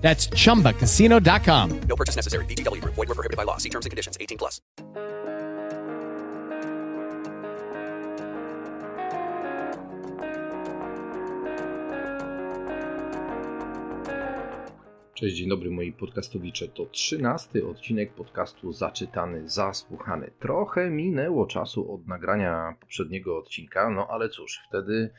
That's chumbacasino.com. No purchase necessary. VGW Group. Void were prohibited by law. See terms and conditions. 18 plus. Cześć, dzień dobry moi podcastowicze. To trzynasty odcinek podcastu Zaczytany, Zasłuchany. Trochę minęło czasu od nagrania poprzedniego odcinka, no ale cóż, wtedy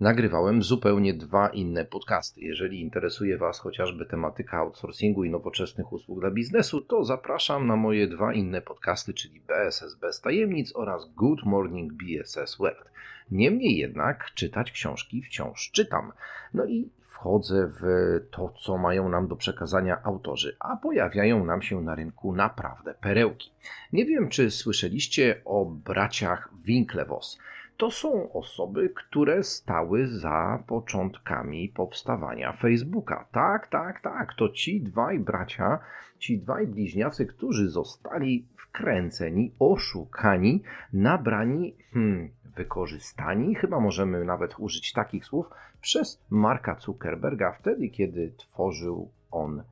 nagrywałem zupełnie dwa inne podcasty. Jeżeli interesuje Was chociażby tematyka outsourcingu i nowoczesnych usług dla biznesu, to zapraszam na moje dwa inne podcasty, czyli BSS bez tajemnic oraz Good Morning BSS World. Niemniej jednak czytać książki wciąż czytam. No i wchodzę w to, co mają nam do przekazania autorzy, a pojawiają nam się na rynku naprawdę perełki. Nie wiem, czy słyszeliście o braciach Winklevoss. To są osoby, które stały za początkami powstawania Facebooka. Tak, tak, tak. To ci dwaj bracia, ci dwaj bliźniacy, którzy zostali wkręceni, oszukani, nabrani, hmm, wykorzystani, chyba możemy nawet użyć takich słów, przez Marka Zuckerberga wtedy, kiedy tworzył on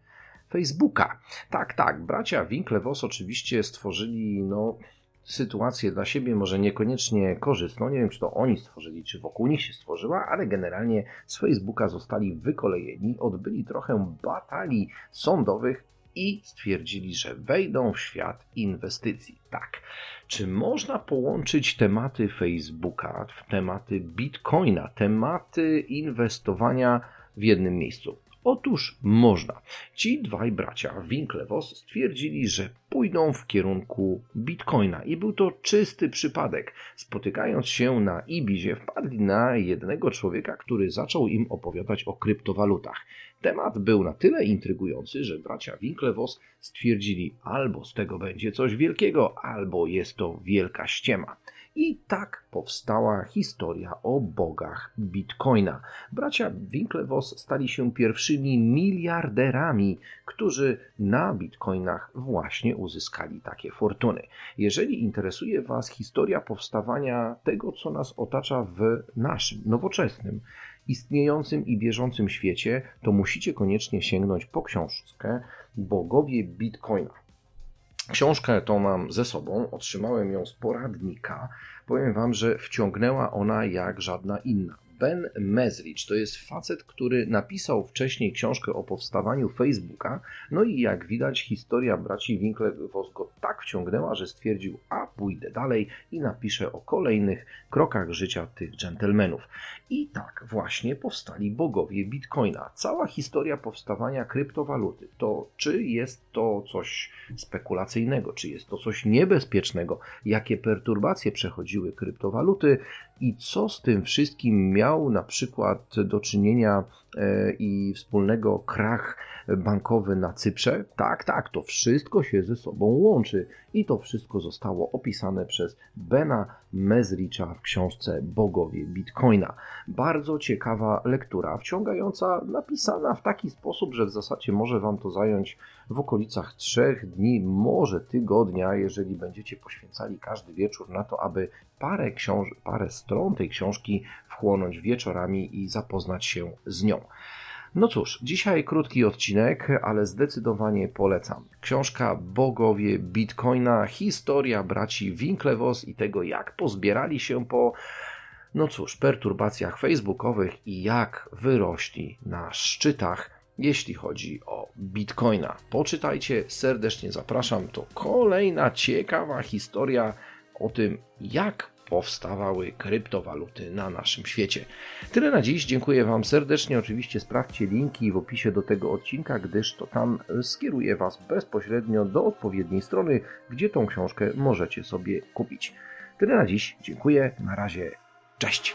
Facebooka. Tak, tak, bracia Winklevoss oczywiście stworzyli, no, sytuację dla siebie, może niekoniecznie korzystną. Nie wiem, czy to oni stworzyli, czy wokół nich się stworzyła, ale generalnie z Facebooka zostali wykolejeni, odbyli trochę batalii sądowych i stwierdzili, że wejdą w świat inwestycji. Tak. Czy można połączyć tematy Facebooka, tematy Bitcoina, tematy inwestowania w jednym miejscu? Otóż można. Ci dwaj bracia Winklevoss stwierdzili, że pójdą w kierunku bitcoina i był to czysty przypadek. Spotykając się na Ibizie wpadli na jednego człowieka, który zaczął im opowiadać o kryptowalutach. Temat był na tyle intrygujący, że bracia Winklevoss stwierdzili albo z tego będzie coś wielkiego, albo jest to wielka ściema. I tak powstała historia o bogach Bitcoina. Bracia Winklevoss stali się pierwszymi miliarderami, którzy na Bitcoinach właśnie uzyskali takie fortuny. Jeżeli interesuje Was historia powstawania tego, co nas otacza w naszym nowoczesnym, istniejącym i bieżącym świecie, to musicie koniecznie sięgnąć po książkę Bogowie Bitcoina. Książkę tą mam ze sobą, otrzymałem ją z poradnika. Powiem Wam, że wciągnęła ona jak żadna inna. Ben Mezrich to jest facet, który napisał wcześniej książkę o powstawaniu Facebooka. No i jak widać, historia braci Winklevoss go tak wciągnęła, że stwierdził: A pójdę dalej i napiszę o kolejnych krokach życia tych dżentelmenów. I tak właśnie powstali bogowie Bitcoina. Cała historia powstawania kryptowaluty to, czy jest to coś spekulacyjnego, czy jest to coś niebezpiecznego, jakie perturbacje przechodziły kryptowaluty i co z tym wszystkim miał na przykład do czynienia e, i wspólnego krach bankowy na Cyprze. Tak, tak, to wszystko się ze sobą łączy i to wszystko zostało opisane przez Bena Mezricha w książce Bogowie Bitcoina. Bardzo ciekawa lektura, wciągająca, napisana w taki sposób, że w zasadzie może Wam to zająć w okolicach trzech dni, może tygodnia, jeżeli będziecie poświęcali każdy wieczór na to, aby parę, książ- parę stron tej książki wchłonąć wieczorami i zapoznać się z nią. No cóż, dzisiaj krótki odcinek, ale zdecydowanie polecam. Książka Bogowie Bitcoina, historia braci Winklevoss i tego, jak pozbierali się po, no cóż, perturbacjach facebookowych i jak wyrośli na szczytach, jeśli chodzi o Bitcoina. Poczytajcie, serdecznie zapraszam. To kolejna ciekawa historia o tym, jak powstawały kryptowaluty na naszym świecie. Tyle na dziś. Dziękuję Wam serdecznie. Oczywiście sprawdźcie linki w opisie do tego odcinka, gdyż to tam skieruje Was bezpośrednio do odpowiedniej strony, gdzie tą książkę możecie sobie kupić. Tyle na dziś. Dziękuję. Na razie. Cześć.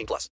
18 plus.